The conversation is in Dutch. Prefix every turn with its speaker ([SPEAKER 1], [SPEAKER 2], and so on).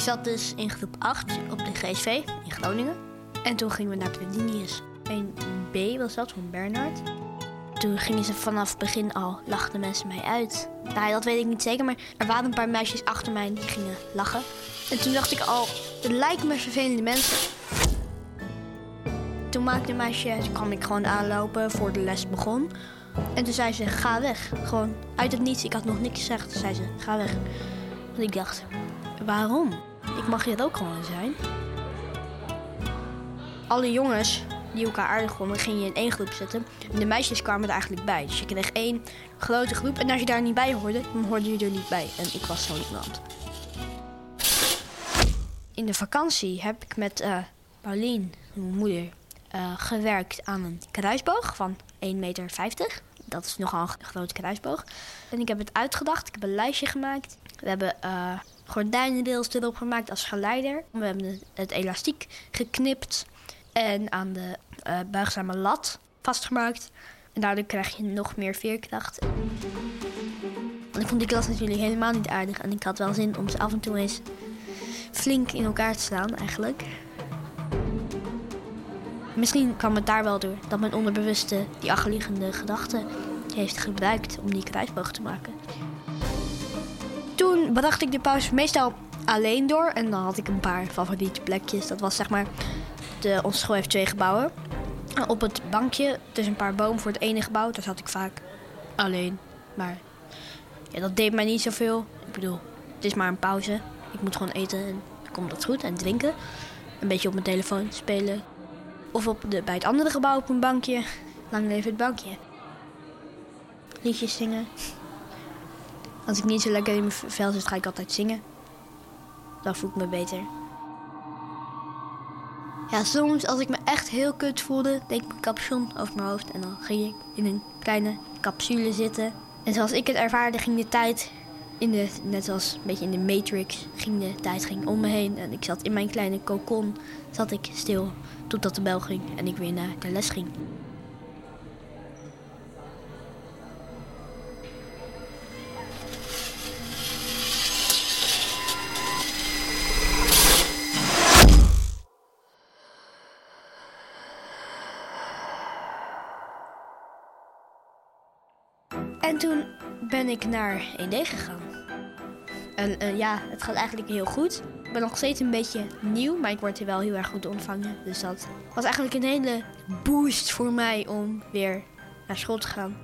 [SPEAKER 1] Ik zat dus in groep 8 op de GSV in Groningen. En toen gingen we naar Pedinius. 1B was dat, van Bernhard. Toen gingen ze vanaf het begin al, lachten mensen mij uit. Nou, dat weet ik niet zeker, maar er waren een paar meisjes achter mij die gingen lachen. En toen dacht ik al, het lijkt me vervelende mensen. Toen maakte een meisje, toen kwam ik gewoon aanlopen voor de les begon. En toen zei ze, ga weg. Gewoon uit het niets, ik had nog niks gezegd. Zei ze, ga weg. En ik dacht, waarom? Ik mag hier ook gewoon zijn. Alle jongens die elkaar aardig vonden, ging je in één groep zitten. En de meisjes kwamen er eigenlijk bij. Dus je kreeg één grote groep. En als je daar niet bij hoorde, dan hoorde je er niet bij. En ik was zo iemand. In de vakantie heb ik met uh, Paulien, mijn moeder, uh, gewerkt aan een kruisboog van 1,50 meter. Dat is nogal een grote kruisboog. En ik heb het uitgedacht. Ik heb een lijstje gemaakt. We hebben uh, gordijnendeels erop gemaakt als geleider. We hebben het elastiek geknipt en aan de uh, buigzame lat vastgemaakt. En daardoor krijg je nog meer veerkracht. Ik vond die klas natuurlijk helemaal niet aardig. En ik had wel zin om ze af en toe eens flink in elkaar te slaan, eigenlijk. Misschien kwam het daar wel door dat mijn onderbewuste die achterliggende gedachten heeft gebruikt om die kruisboog te maken. Bracht ik de pauze meestal alleen door en dan had ik een paar favoriete plekjes. Dat was zeg maar, de, onze school heeft twee gebouwen. Op het bankje tussen een paar bomen voor het ene gebouw, daar zat ik vaak alleen. Maar ja, dat deed mij niet zoveel. Ik bedoel, het is maar een pauze. Ik moet gewoon eten en dan komt dat goed. En drinken. Een beetje op mijn telefoon spelen. Of op de, bij het andere gebouw op een bankje. Lang leven het bankje. Liedjes zingen. Als ik niet zo lekker in mijn vel zit, ga ik altijd zingen. Dan voel ik me beter. Ja, soms als ik me echt heel kut voelde, deed ik mijn capuchon over mijn hoofd. En dan ging ik in een kleine capsule zitten. En zoals ik het ervaarde, ging de tijd, in de, net zoals een beetje in de Matrix, ging de tijd ging om me heen. En ik zat in mijn kleine cocon, zat ik stil totdat de bel ging en ik weer naar de les ging. En toen ben ik naar 1D gegaan. En uh, ja, het gaat eigenlijk heel goed. Ik ben nog steeds een beetje nieuw, maar ik word hier wel heel erg goed ontvangen. Dus dat was eigenlijk een hele boost voor mij om weer naar school te gaan.